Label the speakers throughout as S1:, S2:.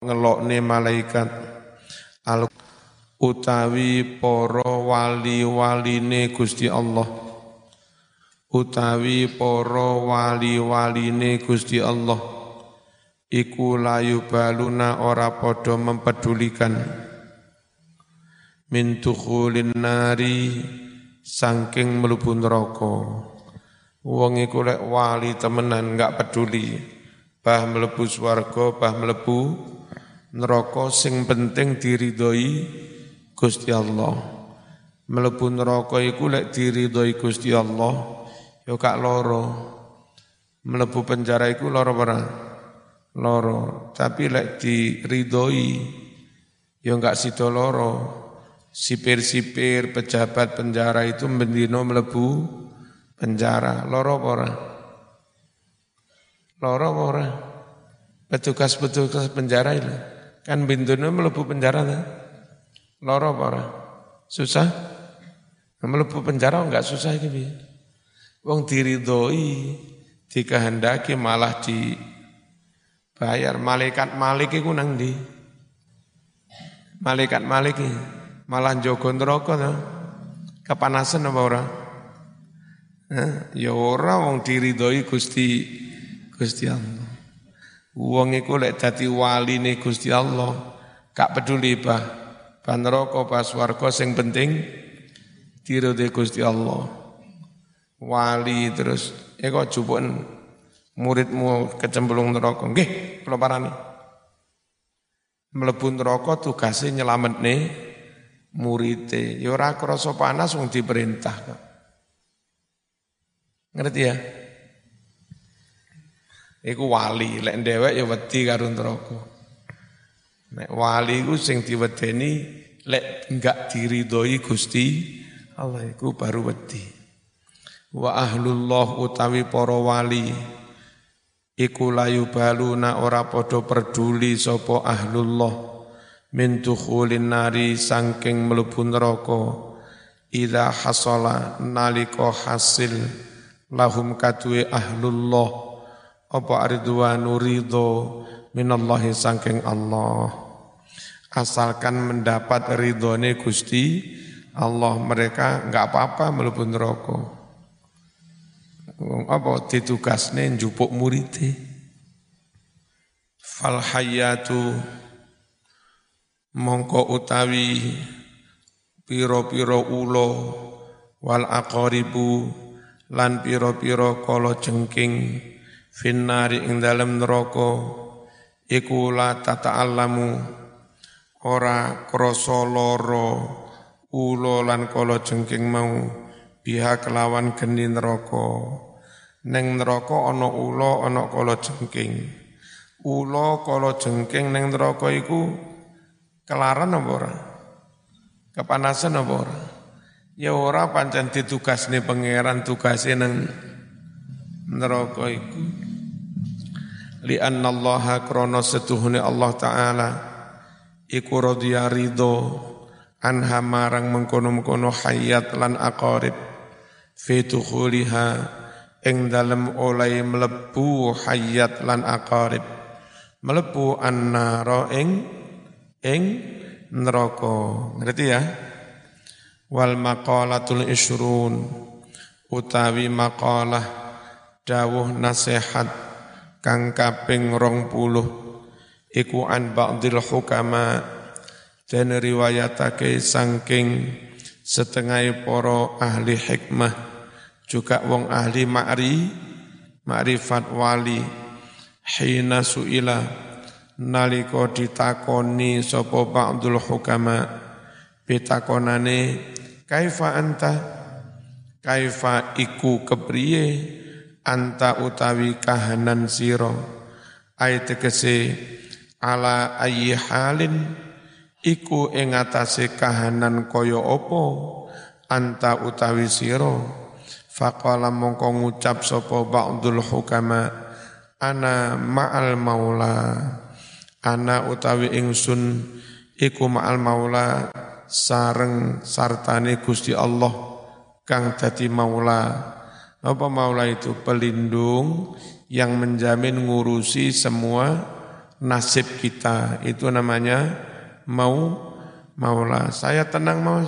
S1: ngelokne malaikat. Al utawi para wali-waline Gusti Allah. Utawi para wali-waline Gusti Allah. Iku layu baluna ora padha mempedulikan. Min tukhulin nari saking mlebu neraka. Wong iku lek wali temenan enggak peduli. Bah mlebu swarga bah mlebu neraka sing penting diridhoi Gusti Allah. Mlebu neraka iku lek diridhoi Gusti Allah ya gak loro. Mlebu penjara iku loro ora? Loro. Tapi lek diridhoi ya gak sida loro. Sipir-sipir pejabat penjara itu mendino mlebu penjara. Loro ora? Loro ora? Petugas-petugas penjara itu Kan bintune melebu penjara kan? Loro apa Susah? Melebu penjara enggak susah iki Wong diridhoi, dikehendaki malah di bayar malaikat malik iku nang ndi? Malaikat malik malah jaga neraka to. Kepanasan apa ora? Ya ora wong diridhoi Gusti Gusti Allah. Wong iku lek dadi waline Gusti Allah, gak peduli bah neraka pas swarga sing penting dirode Gusti Allah. Wali terus ya kok jupun muridmu kecemplung neraka. Nggih, kula parani. Mlebu neraka tugase nyelametne murite. Ya ora krasa panas wong diperintah. Ngerti ya? Iku wali, lek dhewek ya wedi karo neraka. Nek wali iku sing diwedeni lek enggak diridhoi Gusti Allah iku baru wedi. Wa ahlullah utawi para wali iku layu baluna ora padha peduli sapa ahlullah min dukhulin nari sangking mlebu neraka idza hasala nalika hasil lahum kadue ahlullah apa ridwanu ridho minallahi sangking Allah? Asalkan mendapat ridhone Gusti Allah mereka enggak apa-apa mlebu neraka. Apa ditugasne njupuk murite? Fal hayatu mongko utawi piro-piro ulo wal aqaribu lan piro-piro kala jengking finnari ing dalem neraka iku la tata'allamu ora krasa lara ulo lan kala jengking mau biha kelawan geni neraka. Ning neraka ana ula ana kala jengking. Ula kala jengking ning neraka iku kelaran apa ora? Kepanasan apa ora? Ya ora pancen ditugasne pangeran tugase nang neraka iku. Li annallaha krana setuhune Allah taala iku radhiya ridho anha marang mengkono-mengkono hayat lan aqarib fi tukhuliha ing dalem oleh mlebu hayat lan aqarib mlebu annara ing ing neraka. Ngerti ya? Wal maqalatul isrun utawi maqalah dawuh nasihat kang kaping rong puluh iku an ba'dil hukama dan riwayatake sangking setengah poro ahli hikmah juga wong ahli ma'ri ma'rifat wali. Hina suila naliko ditakoni sopo ba'dul hukama bitakonane kaifa anta? Kaifa iku kepriye anta utawi kahanan siro ayat tegese ala ayyi halin iku ing kahanan kaya apa? Anta utawi siro faqala mongko ngucap sapa ba'dul hukama ana ma'al maula. Ana utawi ingsun iku ma'al maula sareng sartane Gusti Allah kang dadi maula apa maula itu? Pelindung yang menjamin ngurusi semua nasib kita. Itu namanya mau maulah. Saya tenang mau.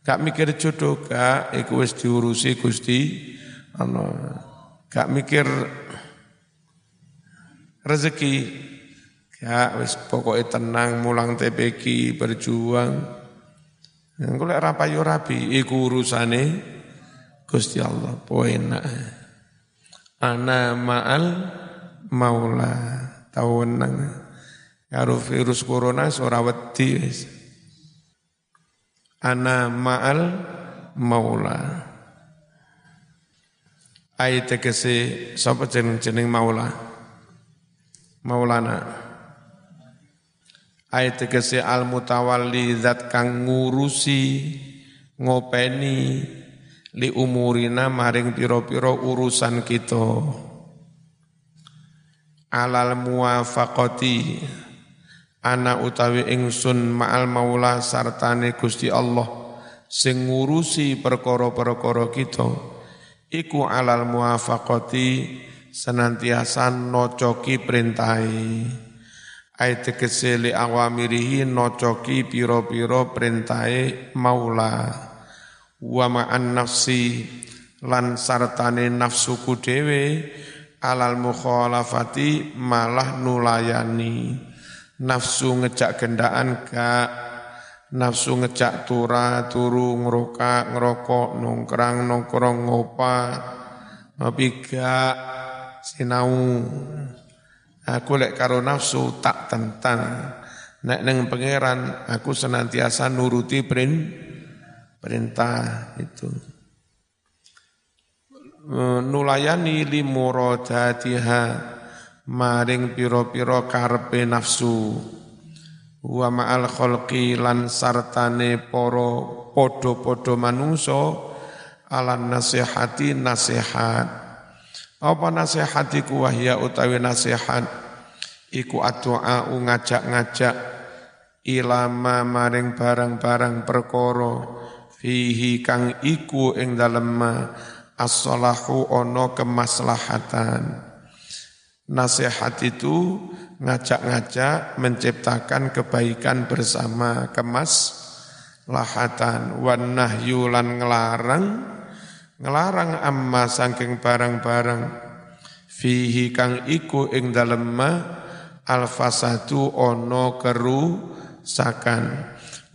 S1: Gak mikir jodoh gak. Iku wis diurusi Gusti Allah. Gak mikir rezeki. Gak wis pokoknya tenang mulang TPK berjuang. Engko lek rapayu rabi iku urusane Gusti Allah poenak. Ana ma'al maula tawenang karo virus corona ora wedi wis. Ana ma'al maula. Ayat tegese sapa jeneng-jeneng maula? Maulana ayat tegese al mutawalli zat kang ngurusi ngopeni li umurina maring piro-piro urusan kita. Alal muwafaqati ana utawi ingsun ma'al maula sartane Gusti Allah sing ngurusi perkara-perkara kita. Iku alal muwafaqati senantiasa nocoki perintahe. Ayat tegese li awamirihi nocoki piro-piro perintahe maula wa ma'an nafsi lan sartane nafsuku dewe alal mukhalafati malah nulayani nafsu ngejak gendaan gak nafsu ngejak tura turu ngeroka ngerokok nongkrang nongkrong ngopa tapi gak sinau Aku lek karo nafsu tak tentang. Nek neng pangeran aku senantiasa nuruti perin, perintah itu. Nulayani li muradatiha maring piro-piro karpe nafsu. Wa ma'al kholqi lan sartane poro podo-podo manungso alan nasihati nasihat apa nasihatiku wahya utawi nasihat iku addu'a ngajak-ngajak ilama maring barang-barang perkara fihi kang iku ing dalem as-salahu ono kemaslahatan. Nasihat itu ngajak-ngajak menciptakan kebaikan bersama kemas lahatan wan nahyu ngelarang ngelarang amma saking barang-barang. Fihi kang iku ing dalem ma alfasadu ono kerusakan.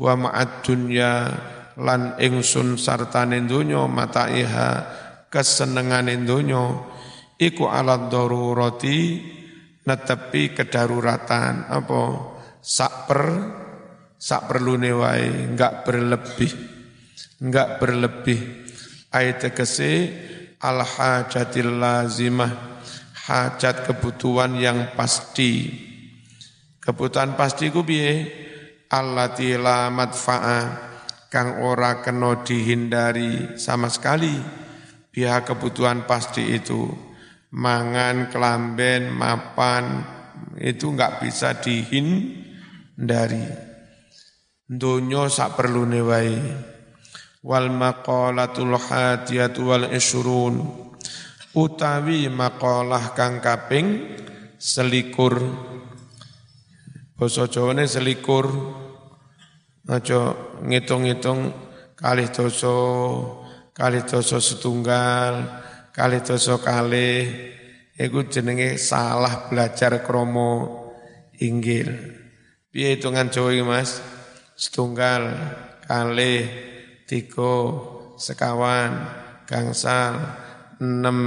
S1: Wa ma'ad dunya lan ingsun sartane donya mataiha kesenengane donya iku alat darurati netepi kedaruratan. Apa? Sak per sak perlune wae enggak berlebih enggak berlebih. Ayat tegese al hajatil lazimah hajat kebutuhan yang pasti. Kebutuhan pasti ku piye? Allati la madfa'a kang ora kena dihindari sama sekali. Pihak kebutuhan pasti itu. Mangan kelamben mapan itu enggak bisa dihindari. Dunyo sak perlu wae. Wal maqalatul hadiyatu wal isrun utawi maqalah kang kaping selikur. Basa Jawane selikur aja ngitung-ngitung kalih dosa kalih dosa setunggal kalih dosa kalih. Iku jenenge salah belajar kromo inggil. Piye hitungan Jawa Mas? Setunggal kalih tiga, sekawan, gangsal, enam,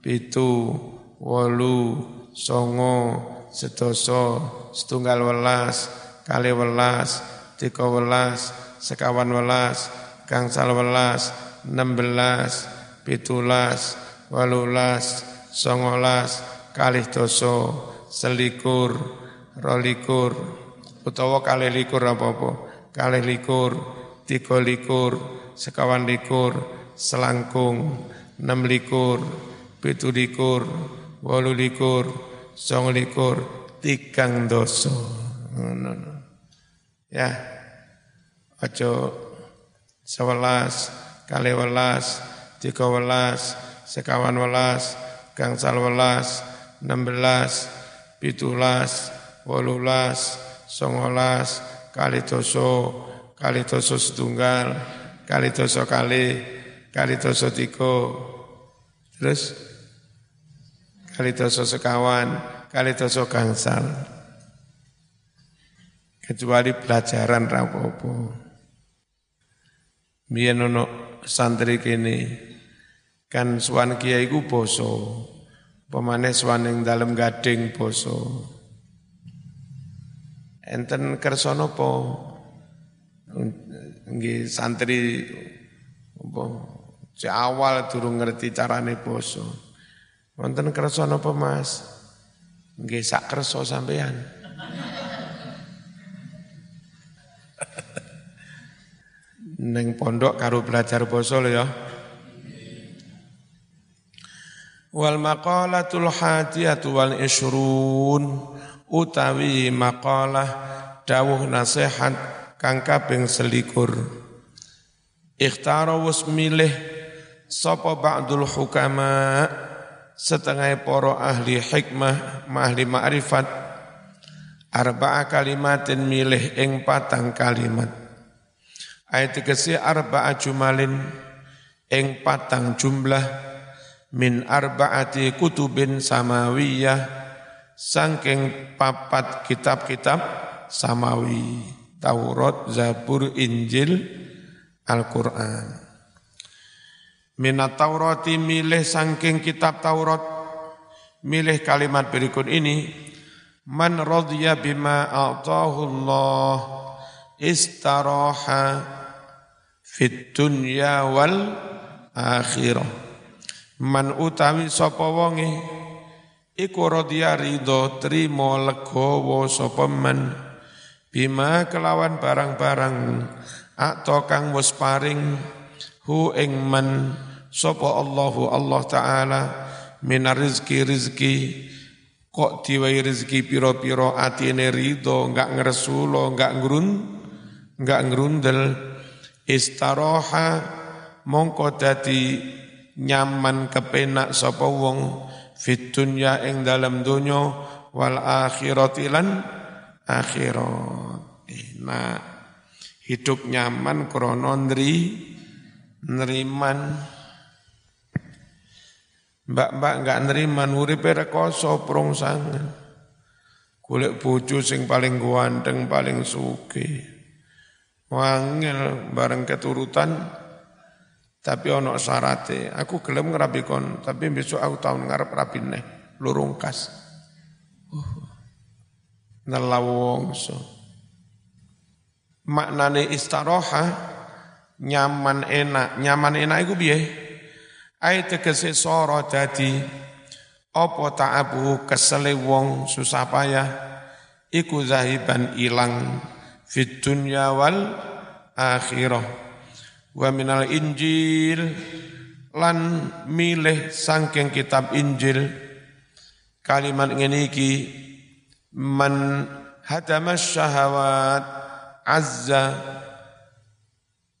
S1: pitu, wolu, songo, sedoso, setunggal welas, kali welas, tiga welas, sekawan welas, gangsal welas, enam belas, pitulas, walulas, songolas, kalih doso, selikur, rolikur, utawa kali likur apa-apa, kali likur, tiga likur, sekawan likur, selangkung, enam likur, pitu likur, walu likur, song likur, tikang doso. No, no. Ya, ojo sewelas, kali welas, tiga welas, sekawan welas, gangsal welas, enam belas, pitulas, wolulas, songolas, kali doso, kali doso setunggal, kali doso kali, kali doso tiko, terus? Kali doso sekawan, kali doso gangsal. Kecuali pelajaran rapopo. Biar ono santri kini kan suan kiai ku poso. Pemane suan dalam gading poso. Enten kersa napa? Nggih santri apa awal durung ngerti carane poso. Wonten kersa napa Mas? Nggih sak kersa sampean. Neng pondok karo belajar lho ya. Wal maqalatul hadiyatu wal isrun utawi makalah dawuh nasihat kang kaping selikur ikhtara wis milih sapa ba'dul hukama setengah poro ahli hikmah ahli ma'rifat arba'a kalimatin milih ing patang kalimat. Ayat kesi arba'a jumalin ing patang jumlah min arba'ati kutubin samawiyah Sangking papat kitab-kitab samawi, Taurat, Zabur, Injil, Al-Quran. Minat Taurati milih sangking kitab Taurat, milih kalimat berikut ini, Man radhiya bima a'tahu Allah istaraha fit dunya wal akhirah. Man utawi sapa wonge iku radhiya ridho trimo legowo sapa men bima kelawan barang-barang atau kang wis paring hu ing men sapa Allahu Allah taala minar rizki rizki kok diwai rizki piro-piro atine ridho enggak ngresulo enggak ngrun enggak ngrundel. Istaroha mongko dadi nyaman kepenak sapa wong fit dunya ing dalam dunya wal akhirati akhirat. Hidup nyaman krono nri neriman Mbak-mbak enggak neriman uripe rekoso prongsangan. Kulit bojo sing paling ganteng, paling suki. Wangil bareng keturutan tapi ono syarate, aku gelem ngerapi kon, tapi besok aku tahun ngarep neh, lurungkas. Uh, nelawongso. Maknane istaroha, nyaman enak, nyaman enak iku piye? Ai tegese soro dadi apa ta'abu kesele wong susah payah? Iku zahiban ilang fit dunya wal akhirah. Wa minal injil. Lan milih sangking kitab Injil. Kalimat ngene iki man hadamas syahawat azza.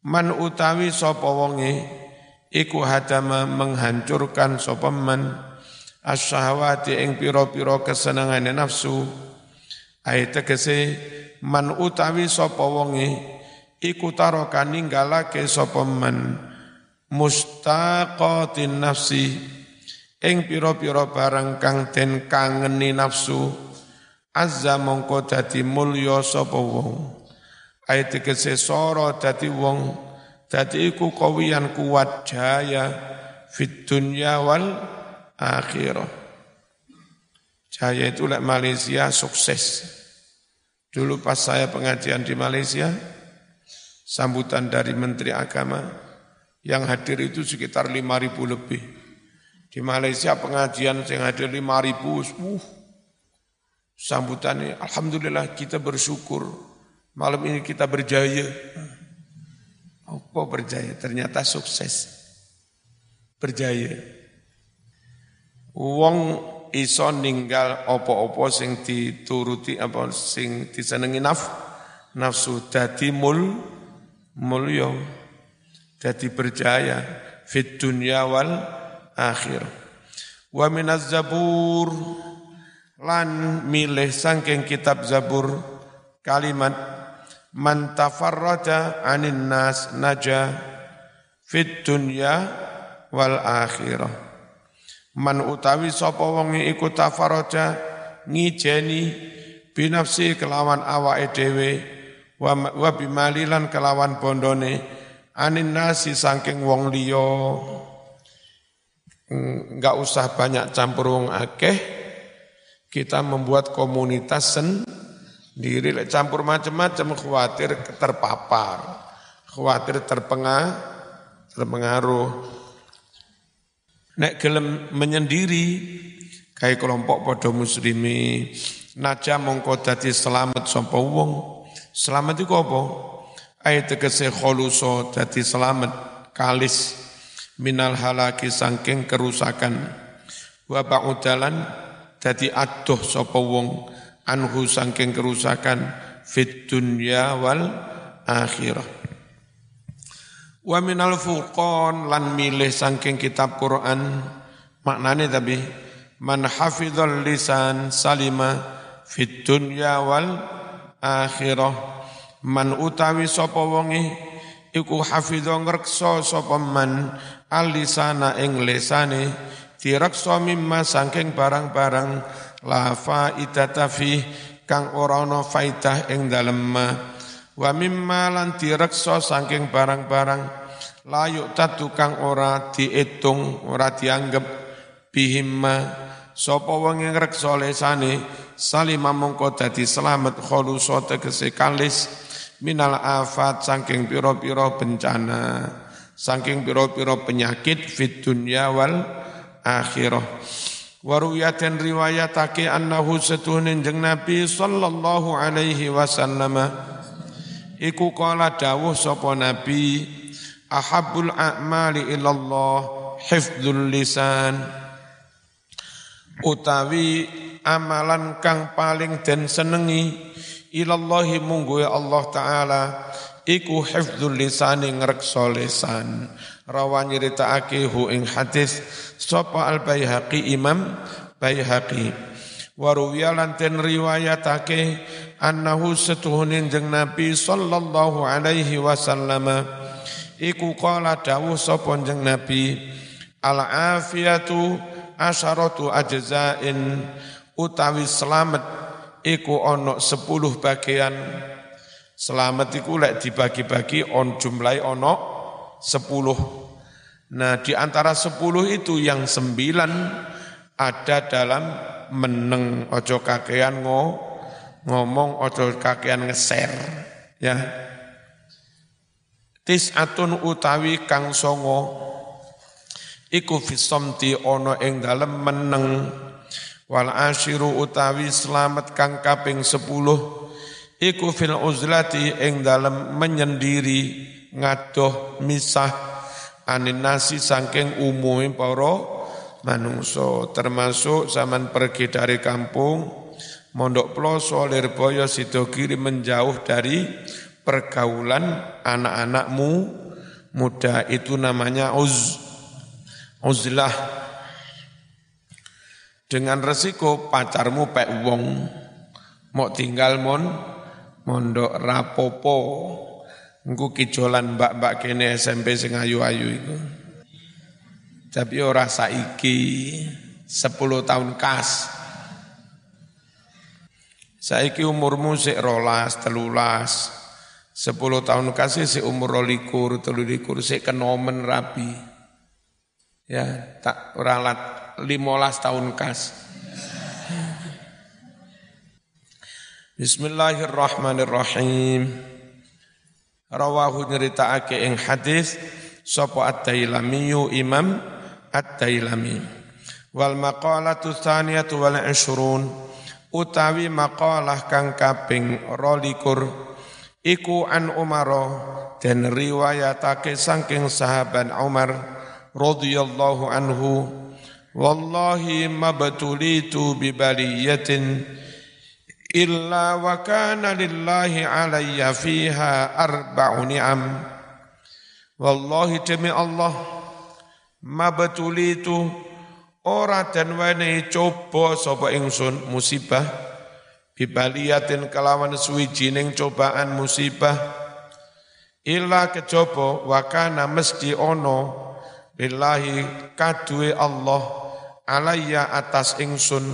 S1: Man utawi sapa iku hadama menghancurkan sapa man asyahawati ing pira-pira nafsu. Ayat tegese man utawi sapa wonge iku taraka ninggalake sapa men mustaqatin nafsi ing pira-pira barang kang den kangeni nafsu. Azza mongko dadi mulya sapa wong. Tegese soro dadi wong dadi iku kawiyan kuat jaya fit dunya wal akhirah jaya itu lek Malaysia sukses dulu pas saya pengajian di Malaysia sambutan dari Menteri Agama yang hadir itu sekitar 5.000 lebih. Di Malaysia pengajian yang hadir 5.000, uh, sambutannya Alhamdulillah kita bersyukur malam ini kita berjaya. Apa berjaya? Ternyata sukses. Berjaya. Wong iso ninggal opo-opo sing dituruti apa sing disenengi naf nafsu dadi mul mulya jadi berjaya fit dunya wal akhir wa minaz zabur lan milih sangking kitab Zabur kalimat man tafarraja anin nas naja fit dunya wal akhirah. Man utawi sapa wong iku tafarraja ngijeni binafsi kelawan awake dhewe wa, wa bimalilan kelawan bondone anin nasi saking wong liya. Enggak usah banyak campur wong akeh. Kita membuat komunitas sendiri, campur macam-macam, khawatir terpapar, khawatir terpengaruh, terpengaruh. Nek gelem menyendiri, kayak kelompok podo muslimi, naja mongko dadi selamat sapa wong. Selamat iku apa? Ayat tegese kholuso dadi selamat kalis minal halaki sangking kerusakan wa ba'udalan dadi adoh sapa wong anhu saking kerusakan fit dunya wal akhirah. Wa minal furqan lan milih saking kitab Quran maknane tapi man hafizal lisan salima fit dunya wal akhirah. Man utawi sapa wonge iku hafidho ngreksa sapa man alisana ing lisane diraksa mimma sangking barang-barang la faidata fi kang ora ana faidah ing dalem wa mimma lan diraksa sangking barang-barang layuk tatu kang ora diitung ora dianggep bihimma sapa wong ing reksa lesane salima mongko dadi selamat khulusa tegese kalis minal afat saking pira-pira bencana saking pira-pira penyakit fit dunya wal akhirah Waruyatin riwayatake annahu setuhnin jeng Nabi sallallahu alaihi wasallam. Iku kala dawuh sapa Nabi ahabbul a'mali ilallah hifdzul lisan. Utawi amalan kang paling den senengi ilallahi munggu Allah taala iku hifdzul lisani ngrekso lisan rawa nyeritakake hu ing hadis sapa al baihaqi imam baihaqi? Wa ruwiya lan ten riwayatake annahu setuhunin jeng nabi sallallahu alaihi wasallam. Iku qala dawuh sapa jeng nabi al afiyatu asyaratu ajzain utawi selamat iku ono sepuluh bagian. Selamat iku lek dibagi-bagi on jumlahi ono sepuluh. Nah di antara sepuluh itu yang sembilan ada dalam meneng ojo kakean ngo, ngomong ojo kakean ngeser ya. Tis'atun utawi kang songo iku fisomti ono ing dalem meneng. Wal ashiru utawi selamat kang kaping sepuluh iku fil uzlati ing dalem menyendiri ngadoh misah anin nasi sangking umumi para manungso termasuk zaman pergi dari kampung mondok ploso lirboyo sido kiri menjauh dari pergaulan anak-anakmu muda itu namanya uz uzlah. Dengan resiko pacarmu pek wong mau tinggal mon mondok rapopo Engko kijolan mbak-mbak kene SMP sing ayu-ayu iku. Tapi ora saiki 10 tahun kas. Saiki umurmu sik rolas, telulas. 10 tahun kasih si umur rolikur, telulikur, sik kenomen rapi. Ya, tak ralat 15 tahun kas. Bismillahirrahmanirrahim. Rawahu nyeritakake ing hadis sapa At-Tailami Imam At-Tailami. Wal maqalatu tsaniyatu wal 20 utawi maqalah kang kaping 22 iku an Umar dan riwayatake saking sahabat Umar radhiyallahu anhu wallahi mabtulitu bi baliyatin illa wa kana lillahi alayya fiha arba'u ni'am. Wallahi demi Allah ma betulitu ora dan wene coba sapa ingsun musibah. Bibaliyatin kelawan suwijining cobaan musibah. Illa kejaba wakana mesti ono lillahi kadue Allah alayya atas ingsun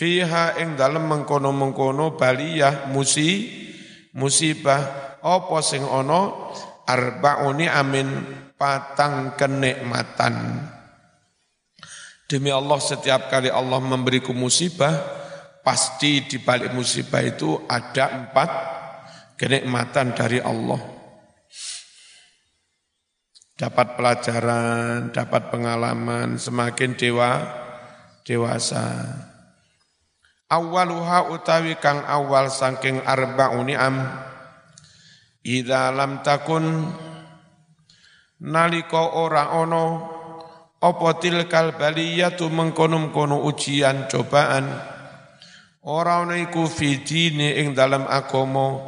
S1: fiha ing dalem mengkono-mengkono baliyah musi musibah. Apa sing ana? Arbauni amin patang kenikmatan. Demi Allah setiap kali Allah memberiku musibah pasti di balik musibah itu ada empat kenikmatan dari Allah. Dapat pelajaran, dapat pengalaman, semakin dewa, dewasa. Awaluha utawi kang awal saking arba'u ni'am Idza lam takun nalika ora ana apa tilkal baliyatu mengkono-kono ujian cobaan? Ora ana iku fi ing dalam agama.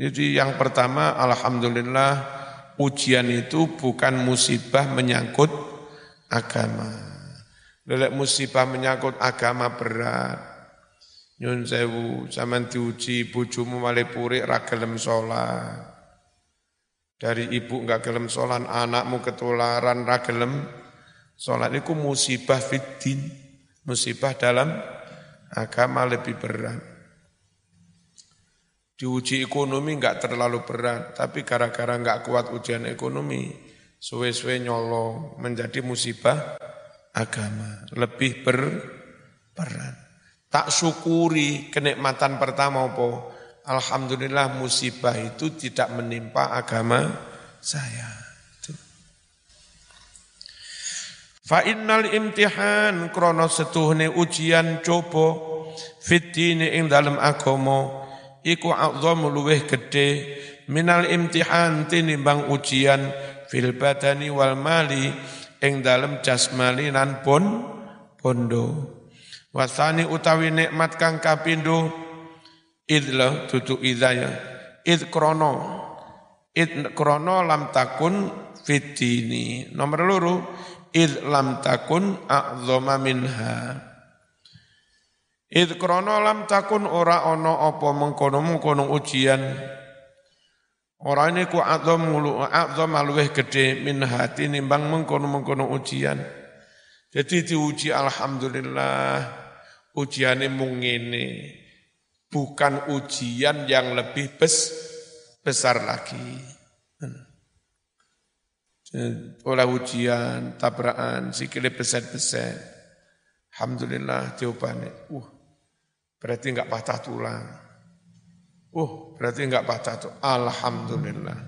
S1: Jadi yang pertama alhamdulillah ujian itu bukan musibah menyangkut agama Lelek musibah menyangkut agama berat. Nyun sewu, zaman diuji bojomu malih purik ra gelem sholat. Dari ibu enggak gelem sholat, anakmu ketularan ra gelem sholat. Itu musibah fitin, musibah dalam agama lebih berat. Diuji ekonomi enggak terlalu berat, tapi gara-gara enggak kuat ujian ekonomi, suwe-suwe nyolong menjadi musibah agama, lebih berperan. Tak syukuri kenikmatan pertama apa? Alhamdulillah musibah itu tidak menimpa agama saya. Fa innal imtihan krono setuhne ujian coba fitine ing dalam agama iku a'zamu luweh gede minal imtihan tinimbang ujian fil badani wal mali ing dalem jasmali nan pun pondo. Wasani utawi nikmat kang kapindo idla tutu idaya id krono. Id krono lam takun fitini. Nomor loro id lam takun a'zama minha. Id krono lam takun ora ono apa mengkono-mengkono ujian Orang ini ku adzam adzam luweh gede min hati nimbang mengkono-mengkono ujian. Jadi diuji alhamdulillah ujiannya mung ini bukan ujian yang lebih bes, besar lagi. Oleh ujian, tabrakan, sikile besar-besar. Alhamdulillah jawabannya, uh, berarti enggak patah tulang. Oh, berarti enggak patah tuh. Alhamdulillah.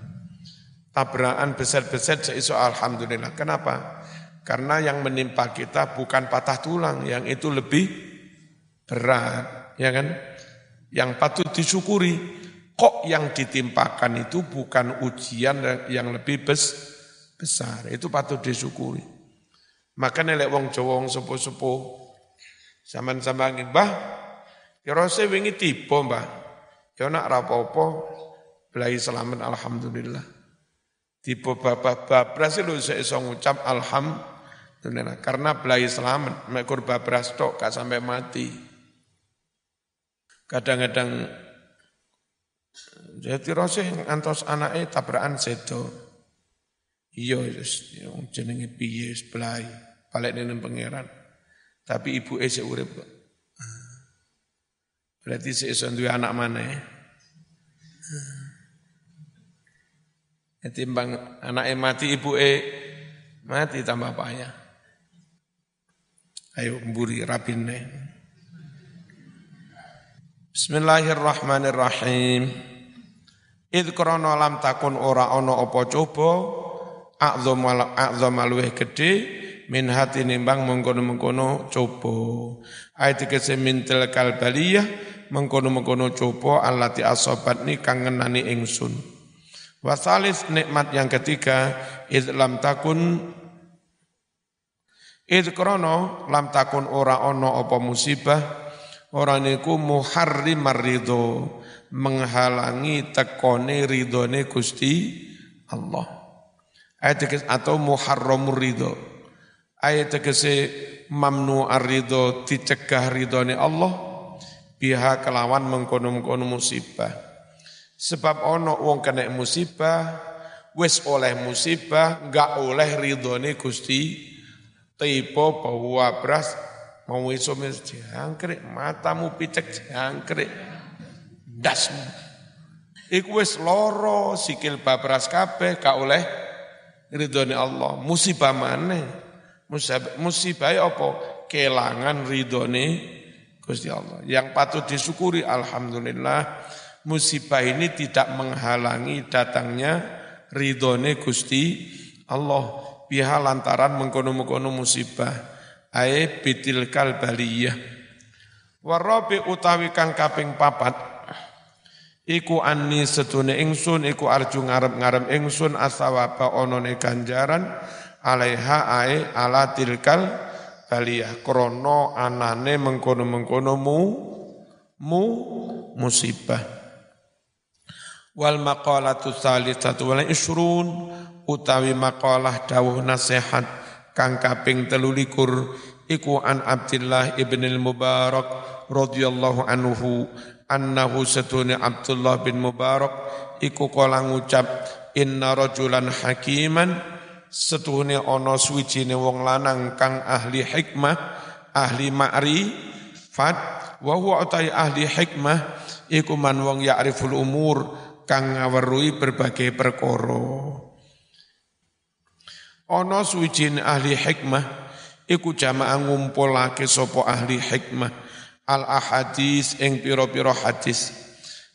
S1: Tabrakan besar-besar seiso alhamdulillah. Kenapa? Karena yang menimpa kita bukan patah tulang, yang itu lebih berat, ya kan? Yang patut disyukuri. Kok yang ditimpakan itu bukan ujian yang lebih bes, besar. Itu patut disyukuri. Maka nelek wong Jawa wong sepuh-sepuh sama-sama ngin, "Mbah, kira wingi tiba, Mbah." Ya nak rapopo, belai selamat alhamdulillah. Tipe bapak babras itu saya iso ngucap alhamdulillah. Karena belai selamat, mekur babras tok gak sampai mati. Kadang-kadang jadi rasa antos anaknya tabrakan sedo. Iya, jenenge piye belai, balik nenen pangeran. Tapi ibu ese urip Berarti sesuatu duwe anak mana ya? Timbang anaknya mati, ibu e mati tambah payah. Ayo mburi rapin nih. Bismillahirrahmanirrahim. Id krono lam takun ora ono opo coba a'zam luweh gede min hati nimbang mengkono-mengkono coba. Ayat kese mintil kalbaliyah mengkono-mengkono coba alati asobat ni kangenani ingsun. Wasalis nikmat yang ketiga, lam takun Id krono lam takun ora ono apa musibah ora niku muharrim ridho menghalangi tekone ridhone Gusti Allah. Ayat atau muharramur ridho ayat tegese mamnu arido dicegah ridhone Allah biha kelawan mengkono-mengkono musibah. Sebab ono wong kena musibah wis oleh musibah enggak oleh ridhone Gusti. Tipe bahwa beras mau iso jangkrik matamu picek jangkrik. Dasmu. Iku wis loro sikil babras kabeh gak oleh ridhone Allah. Musibah maneh? Musibah apa? Kelangan ridhone Gusti Allah. Yang patut disyukuri alhamdulillah musibah ini tidak menghalangi datangnya ridhone Gusti Allah. Biha lantaran mengkono-mengkono musibah. Ae bitilkal baliyah. Warabi utawi kang kaping papat Iku anni setune ingsun, iku arju ngarep-ngarep ingsun asawaba onone ganjaran alaiha ae ala tilkal baliyah krono anane mengkono-mengkono mu mu musibah. Wal maqalatu tsalitsatu wal isrun utawi maqalah dawuh nasihat kang kaping 13 iku an Abdullah ibn al-Mubarak radhiyallahu anhu annahu satuni Abdullah bin Mubarak iku kala ngucap inna rajulan hakiman setuhune ana suwijine wong lanang kang ahli hikmah, ahli ma'rifat, wa huwa utai ahli hikmah iku man wong ya'riful umur kang ngaweruhi berbagai perkara. Ana suwijine ahli hikmah iku jamaah ngumpulake sapa ahli hikmah al ahadis ing pira-pira hadis.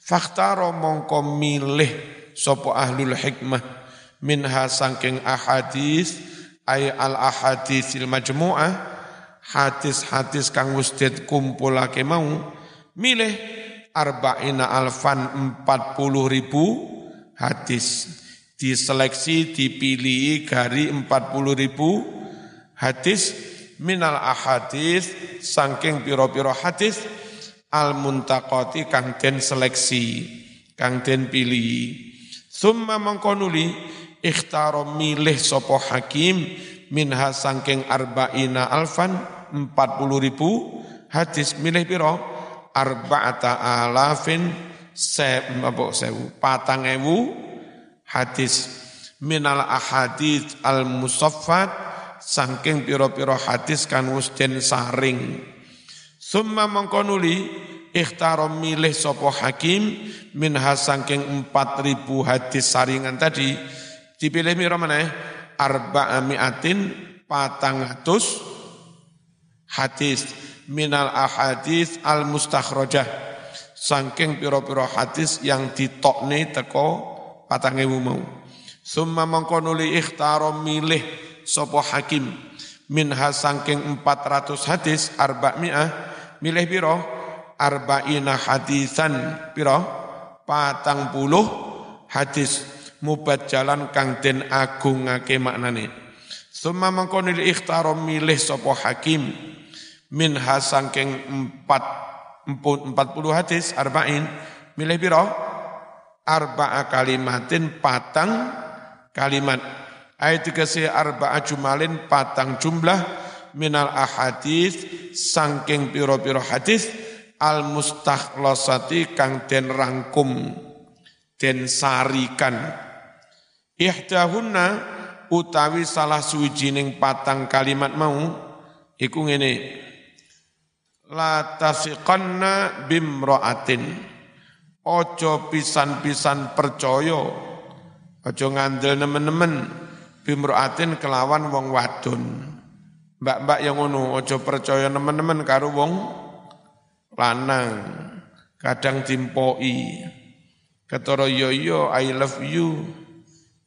S1: Fakhtaro mongko milih sapa ahlul hikmah minha sangking ahadis ay al ahadisil majmu'ah hadis-hadis kang wis kumpulake mau milih arba'ina alfan empat puluh ribu hadis. Diseleksi dipilih dari empat puluh ribu hadis minal ahadis sangking piro-piro hadis al muntakoti kang den seleksi kang den pilih. Summa mengkonuli ikhtaro milih sopo hakim minha sangking arba'ina alfan empat puluh ribu. Hadis milih piro? Arba'ata alafin se, apa, sewu, patang ewu. Hadis minal ahadith al musaffat sangking piro-piro hadis kan den saring. Summa mengkonuli ikhtaro milih sopo hakim minha sangking empat ribu hadis saringan tadi Dipilih mira meneh? Arba'amiatin patangatus hadis minal ahadis al mustakhrajah saking pira-pira hadis yang ditokne teko patangewu mau. Summa mangko nuli ikhtaro milih sapa hakim. Minha saking 400 hadis arba'mi'ah milih pira? Arba'ina hadisan pira? Patang puluh hadis mubat jalan kang den agungake maknane. Summa mangkonil ikhtaro milih sapa hakim. Min hasangking empat empat puluh hadis arba'in. Milih piro? Arba'a kalimatin patang kalimat. Ayat dikasih arba'a jumalin patang jumlah. Minal ahadis sangking piro-piro hadis. Al mustakhlasati kang den rangkum den sarikan Ihdahunna utawi salah suwijining patang kalimat mau iku ngene. La tasiqanna bimra'atin ojo pisan-pisan percaya. Ojo ngandel nemen-nemen bimra'atin kelawan wong wadon. Mbak-mbak yang ngono ojo percaya nemen-nemen karo wong lanang. Kadang timpoi ketara yo yo I love you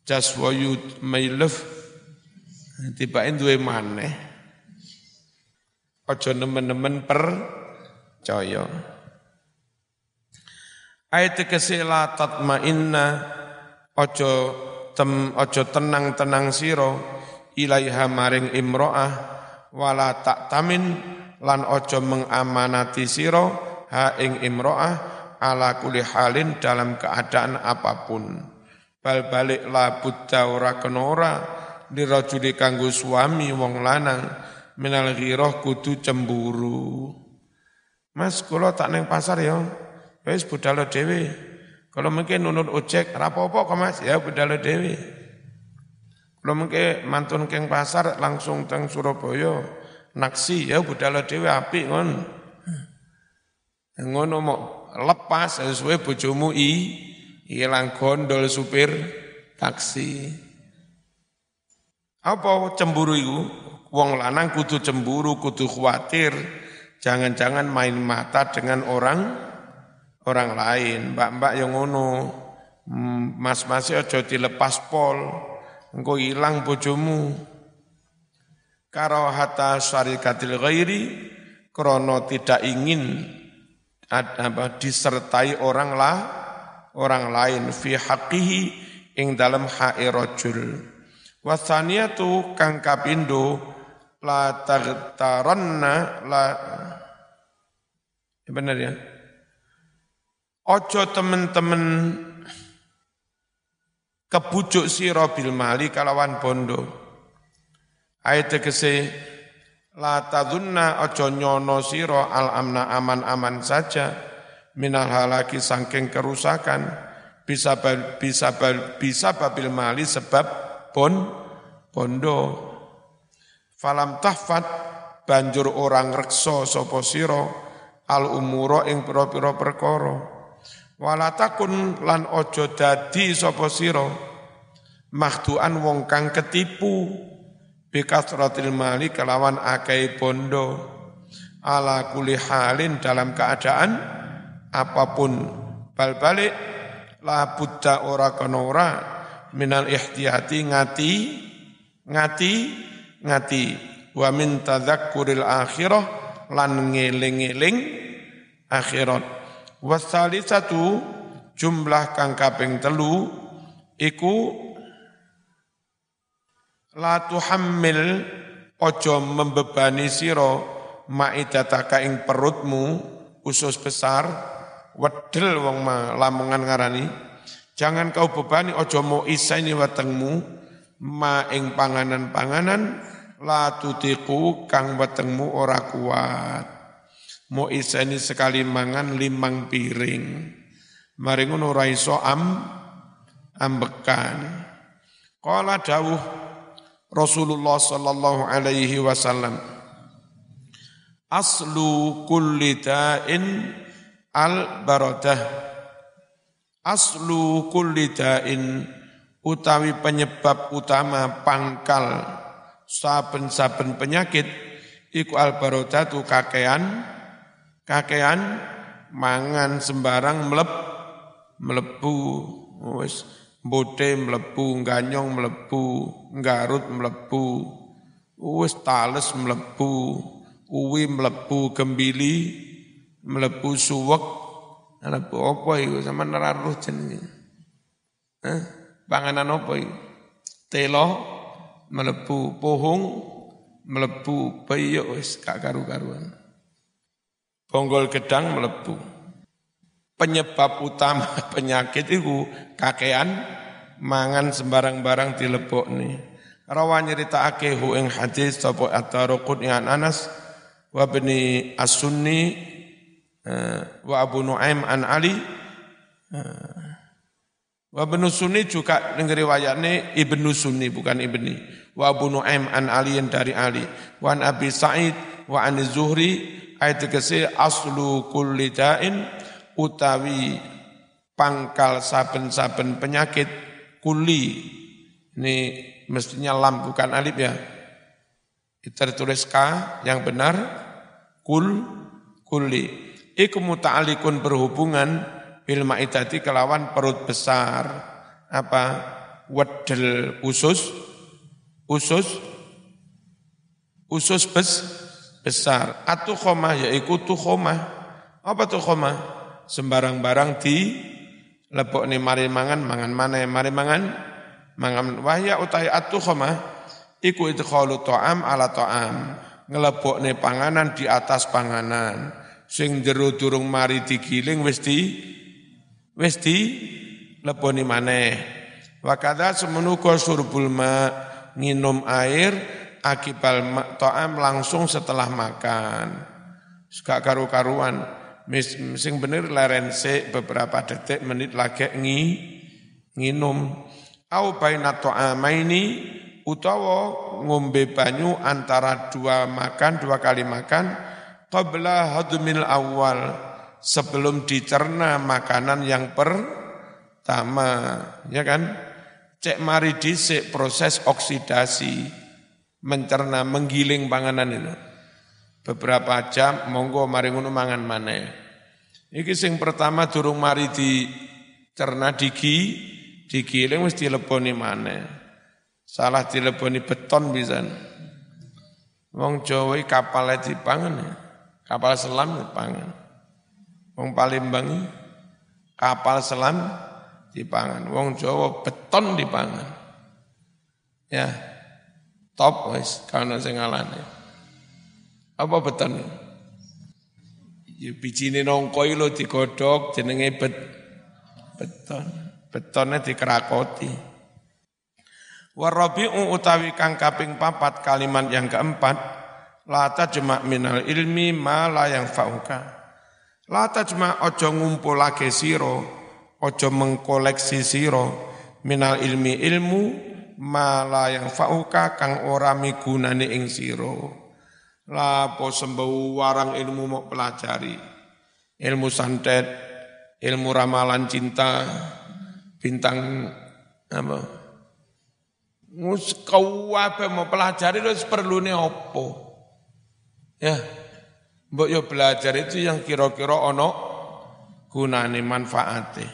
S1: just for you my love. Tibain duwe maneh. Aja nemen-nemen percaya ayat kese la tatmainna aja tem aja tenang-tenang sira ilaiha maring imro'ah wala tak tamin lan aja mengamanati sira ha ing imro'ah ala kuli halin dalam keadaan apa pun bal balik la buddha ora kena ora lirajuli kanggo suami wong lanang minal ghirah kudu cemburu. Mas kula tak neng pasar ya. Wis budal dhewe. Kalau mungkin nunut ojek rapopo kok Mas ya budal dhewe. Kalau mungkin mantun keng pasar langsung teng Surabaya naksi ya budal dhewe apik ngon. Ngono mau lepas sesuai bojomu i hilang gondol supir taksi. Apa cemburu itu? Wong lanang kudu cemburu, kudu khawatir. Jangan-jangan main mata dengan orang orang lain. Mbak-mbak yang ngono, hmm, mas-mas aja dilepas pol. Engko hilang bojomu. Karahata syarikatil ghairi krono tidak ingin apa, disertai orang lah orang lain fi haqqihi ing dalam ha'i rajul. Wasaniyatu kang kapindo la tagtaranna la ya benar ya. Ojo temen-temen kebujuk sira bil mali kalawan bondo. Ayat tegese la tadunna ojo nyono sira al amna aman-aman saja minal halaki sangking kerusakan bisa bisa bisa babil mali sebab pon pondo. Falam tahfat banjur orang rekso sapa sira al umuro ing pira-pira perkara. Wala takun lan aja dadi sapa sira mahduan wong kang ketipu bikasratil mali kelawan akeh pondo. Ala kuli halin dalam keadaan apa pun bal balik la buddha ora kena ora minal ihtiyati ngati ngati ngati. Wa min tadzakkuril akhirah lan ngeling-eling akhirat. Wasalisatu jumlah kang kaping telu iku la tuhammil ojo membebani sira maidataka ing perutmu usus besar wedel wong ma lamongan ngarani Jangan kau bebani ojo mo isaini watengmu ma ing panganan-panganan la tutiku kang watengmu ora kuat. Mo isaini sekali mangan limang piring. Mari ngono ora iso am ambekan. Qala dawuh Rasulullah sallallahu alaihi wasallam Aslu kulli da'in al baradah aslu kulli da'in utawi penyebab utama pangkal saben-saben penyakit iku albarodatu kakean kakean mangan sembarang melep melebu wis bote melebu ganyong melebu garut melebu wis tales melebu uwi melebu gembili melebu suwek Anak apa itu sama neraruh jenenge. Eh, panganan apa itu? Telo melebu pohong melebu bayi wis gak karu-karuan. Bonggol gedang melebu. Penyebab utama penyakit itu kakean mangan sembarang barang dilebok nih. Rawan nyerita hu ing hadis sapa at-Taruqut Anas wa bani As-Sunni Eh, wa Abu Nuaim an Ali. Eh, wa Ibnu Sunni juga negeri wayane Ibnu Sunni bukan Ibni. Wa Abu Nuaim an Ali yang dari Ali. Wa an Abi Sa'id wa an Zuhri ayat kese aslu kulli da'in utawi pangkal saben-saben penyakit kuli ini mestinya lam bukan alif ya. Tertulis K yang benar kul kuli iku muta'alikun berhubungan bil maidati kelawan perut besar. Apa? Wedel usus. Usus. Usus bes, besar. Atau khomah yaitu khomah. Apa tuh khomah? Sembarang barang di lebok ni mari mangan mangan mana mari mangan mangan wahya utai atu khomah. Iku idkhalu ta'am ala ta'am. Ngelebok ni panganan di atas panganan sing jero durung mari digiling wis di wis di leboni maneh wa kadza semenuka surbul ma air akibal to'am langsung setelah makan. Suka karu-karuan. Sing bener leren beberapa detik menit lagi ngi, nginum. Au baina to'amaini utawa ngombe banyu antara dua makan, dua kali makan, qabla hadmil awal, sebelum dicerna makanan yang pertama, ya kan? Cek mari disik proses oksidasi, mencerna, menggiling panganan itu. Beberapa jam, monggo mari ngono mangan mana. Iki sing pertama durung mari dicerna digi, digiling mesti leboni mana. Salah dileboni beton bisa. Wong Jawa kapalnya dipangan ya. Kapal selam dipangan. Wong Palembang kapal selam dipangan. Wong Jawa beton dipangan. Ya. Top wis kana sing. Apa beton? Ya bijine nongko lho digodhog jenenge bet beton. Betonnya dikerakoti. Warabi'u utawi kang kaping papat kalimat yang keempat la tajma' minal ilmi ma la yang fauka. La tajma' ojo ngumpulake sira ojo mengkoleksi siro minal ilmi ilmu mala yang fauka kang ora migunani ing siro lapo sembau warang ilmu mau pelajari? Ilmu santet ilmu ramalan cinta bintang apa? Mus kau apa mau pelajari lo perlu nih opo ya. Mbok yo belajar itu yang kira-kira ono gunane manfaate.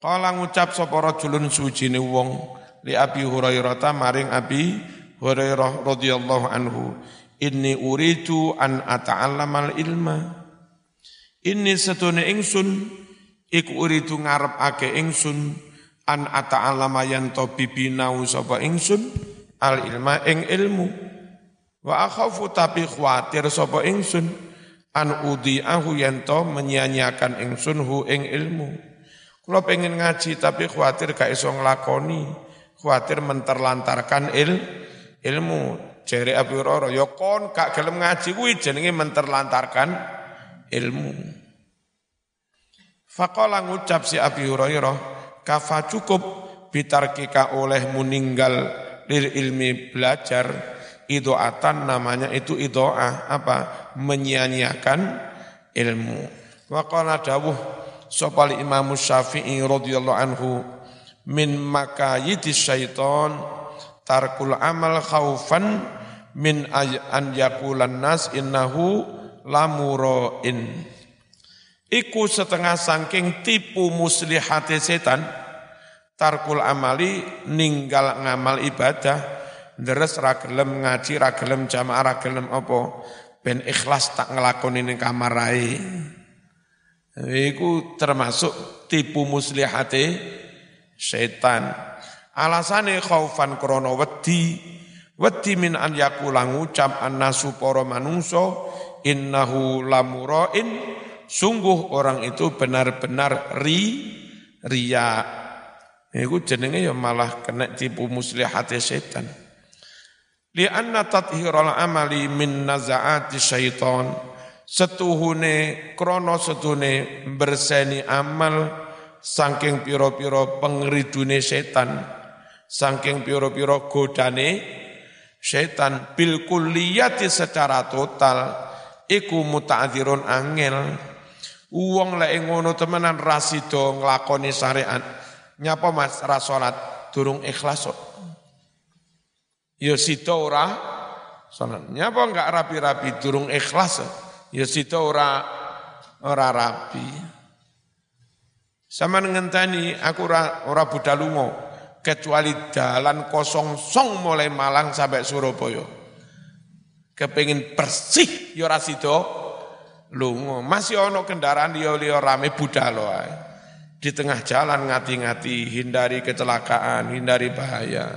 S1: Kala ngucap sapa rajulun sujine wong li Abi Hurairah maring Abi Hurairah radhiyallahu anhu inni uridu an ata'allamal ilma. Inni setune ingsun iku uridu ngarepake ingsun an ata'allama yen to bibinau sapa ingsun al ilma ing ilmu wa akhafu tapi khawatir sapa ingsun an udhi'ahu yen to menyia-nyiakan ingsun hu ing ilmu kalau pengen ngaji tapi khawatir gak iso nglakoni, khawatir menterlantarkan il, ilmu. Jere Abu Hurairah, ya kon gak gelem ngaji kuwi jenenge menterlantarkan ilmu. Faqala ngucap si Abi Hurairah, kafa cukup bitarkika oleh meninggal lil ilmi belajar idoatan namanya itu idoah apa menyia-nyiakan ilmu. Waqala dawuh sopal Imam Syafi'i radhiyallahu anhu min makayidi syaiton tarkul amal khaufan min an yakulan nas innahu lamuroin iku setengah sangking tipu muslihati setan tarkul amali ninggal ngamal ibadah deres ragelem ngaji ragelem jamaah ragelem apa ben ikhlas tak ngelakoni ning kamar rai Iku termasuk tipu muslihate setan. Alasane khaufan krana wedi, wedi min an yakula ngucap annasu para manungso innahu lamurain sungguh orang itu benar-benar ri ria. Iku jenenge ya malah kena tipu muslihate setan. Li anna tathiral amali min nazaati syaitan. Setuhune krono setune berseni amal saking piro-piro pengridune setan saking piro-piro godane setan. Bil kulliyati secara total iku muta'adzirun angel. Wong lek ngono temenan rasido nglakoni syariat. Nyapa Mas? Ra salat. Durung ikhlas ya sida ora salat nyapa enggak rapi-rapi durung ikhlas ya situ ora ora rapi. Sama ngenteni aku ora ora budal lunga kecuali jalan kosong song mulai Malang sampai Surabaya. Kepengin bersih ya ora situ lunga. Masih ono kendaraan liya-liya rame budal. Di tengah jalan ngati-ngati, hindari kecelakaan, hindari bahaya.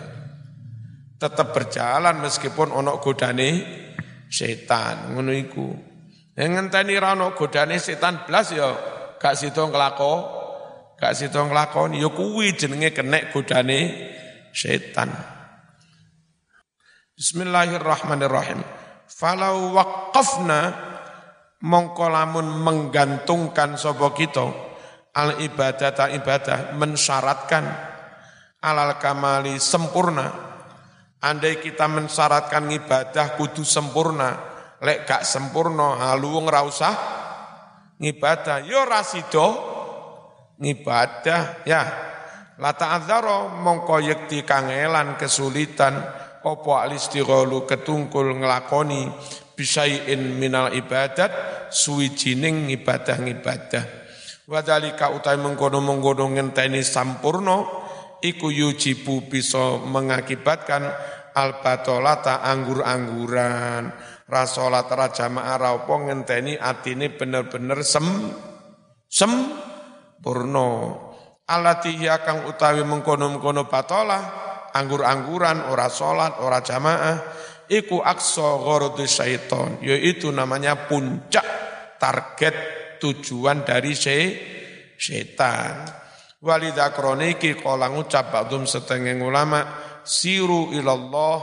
S1: Tetap berjalan meskipun ono godane setan, ngono iku. Ngenteni rano godane setan blas ya gak sida nglako, gak sida nglakoni ya kuwi jenenge kenek godane setan. Bismillahirrahmanirrahim. Falau waqafna mongko lamun menggantungkan sapa kita al ibadah ta ibadah mensyaratkan alal kamali sempurna andai kita mensyaratkan ibadah kudu sempurna lek gak sempurna halu ora usah ngibadah yo rasido ngibadah ya la ta'adzara mongko yekti kangelan kesulitan opo alistighalu ketungkul nglakoni bisayin minal ibadat suwijining ibadah-ibadah. Wadhalika utai mengkono-mengkono ngenteni sampurno iku yujibu bisa mengakibatkan albatolata anggur-angguran. Rasolat rajamaah raupo ngenteni atine bener-bener sem sem purno alati kang utawi mengkono-mengkono batolah anggur-angguran ora salat ora jamaah iku aksa gharadu syaiton yaitu namanya puncak target tujuan dari se setan walidha kroniki kala ngucap ba'dum setengah ulama siru ilallah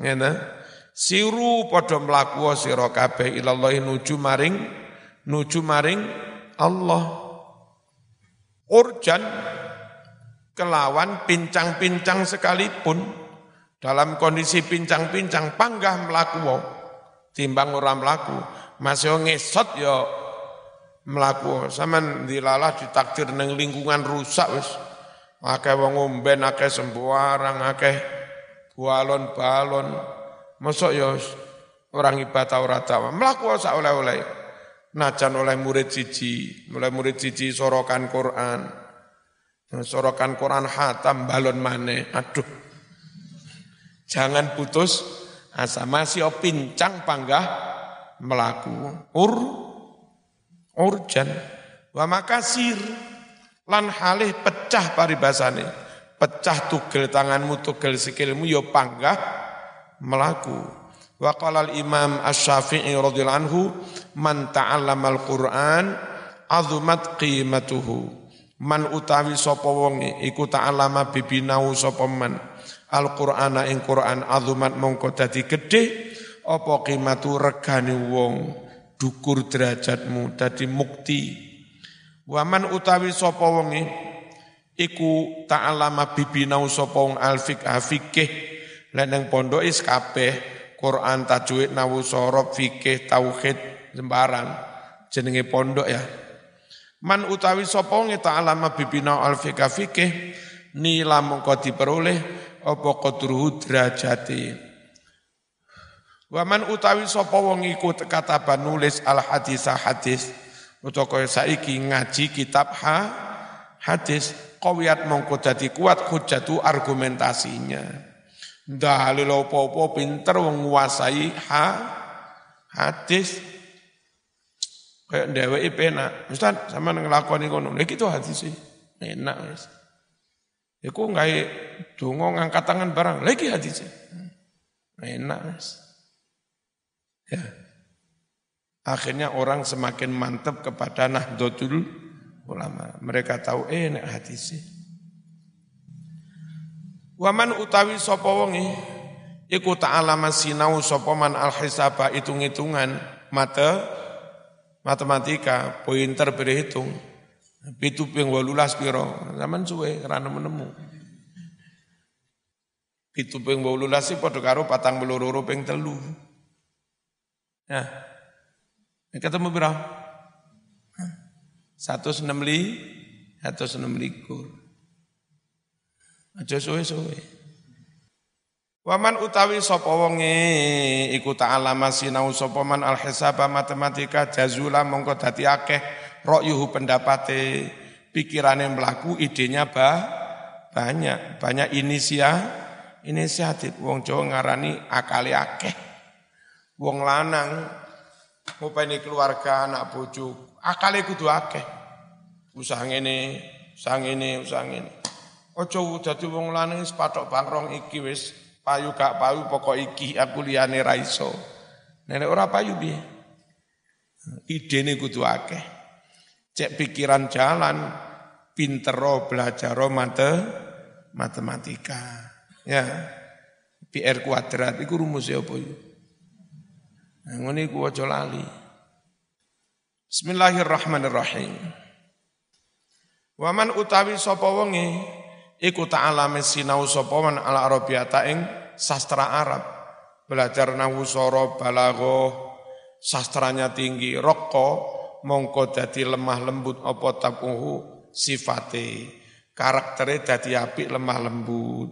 S1: ngene. Siru padha mlaku sira kabeh ilallah nuju maring nuju maring Allah. Urjan kelawan pincang-pincang sekalipun dalam kondisi pincang-pincang panggah melaku timbang orang melaku masih ngesot ya melaku sama dilalah ditakdir neng lingkungan rusak wis. Akeh wong umben akeh sembuarang akeh balon-balon masuk ya orang ibadah ora tawa melaku sak oleh-oleh najan oleh murid cici mulai murid cici sorokan Quran. Sorokan Quran hatam balon mane aduh. Jangan putus asa. Masih pincang panggah melaku ur urjan. Wa makasir. Lan halih pecah paribasane. Pecah tugel tanganmu tugel sikilmu yo ya panggah melaku wa qala al imam asy-syafi'i radhiyallahu anhu man ta'allama al-qur'an azumat qimatuhu. Man utawi sapa wong iku ta'allama bibinau sapa man. Al-Qur'ana ing Qur'an azumat mongko dadi gedhe apa qimatu regane wong dukur derajatmu dadi mukti. Waman utawi sapa wonge iku ta'alama bibinau sapa wong alfik fikih lan nang is kabeh Quran tajwid nawu sorob fikih tauhid sembarang. Jenenge pondok ya. Man utawi sapa wong ta'alama bibinau alfik fikih nila mongko diperoleh apa qadruhu derajati Waman utawi sapa wong iku kataban nulis al hadis hadis utawa kaya saiki ngaji kitab ha hadis qawiyat mongko dadi kuat hujatu argumentasinya. Dalil apa-apa pinter wong nguasai ha hadis. Kayak dheweke penak Ustaz sama nglakoni ngono? Lha itu hadis enak wis. Iku nggak dongo ngangkat tangan barang lagi hadisnya. Enak mas. Ya. Akhirnya orang semakin mantap kepada Nahdlatul Ulama. Mereka tahu eh enak hadisnya. Waman utawi sapa wonge iku ta'alama sinau sapa man al-hisaba hitung-hitungan mata matematika pointer berhitung Pitu ping walulas piro, zaman suwe karena menemu. Pitu ping walulas sih pada karo patang belururu ping telu. Ya, ketemu li, satu enam likur. Aja suwe-suwe. Waman utawi sapa wonge iku ta'alama sinau sapa man al hisaba matematika jazula mongko dadi akeh rokyuhu pendapate pikirannya melaku idenya bah, banyak banyak inisia inisiatif. Wong Jawa ngarani akali akeh wong lanang ngopeni keluarga anak bojo akali kudu akeh. Usah ngene usah ngene usah ngene. Aja dadi wong lanang wis patok bangrong iki wis payu gak payu pokok iki aku liyane ra iso. Nenek ora payu piye? Idene kudu akeh. Cek pikiran jalan, pintero belajar mate, matematika. Ya, PR kuadrat iku rumusnya apa ya? Ngene iku aja lali. Bismillahirrahmanirrahim. Waman utawi sapa wonge iku ta'alame sinau sapa man ala arabiyata ing sastra Arab. Belajar nahu soro balaghah sastranya tinggi rokok mongko dadi lemah lembut apa tapuhu sifate karaktere dadi apik lemah lembut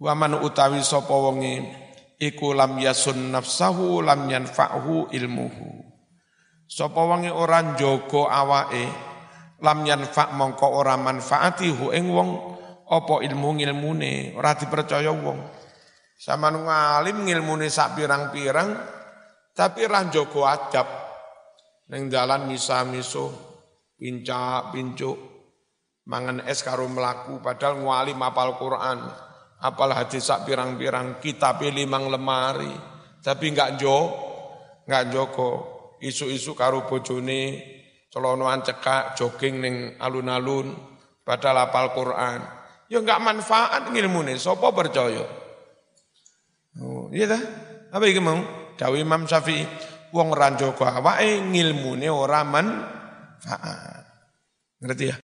S1: Waman utawi sapa wonge iku lam yasun nafsahu lam yanfa'hu ilmuhu. Sapa wonge ora njogo awake lam yanfa' mongko ora manfaati hu ing wong apa ilmu ngilmune ora dipercaya wong. Saman ngalim ngilmune sak pirang-pirang tapi ra njogo adab ning dalan misa-miso pincak pincuk mangan es karo melaku padahal ngalim apal Quran apal hadis sak pirang-pirang pilih mang lemari. Tapi enggak jo enggak joko isu-isu karo bojone celonoan cekak jogging ning alun-alun padahal apal Quran. Ya enggak manfaat ngilmune sapa percaya? Oh iya dah apa iki mau dawuh Imam Syafi'i wong ra njogo awake ngilmune ora manfaat. Ngerti ya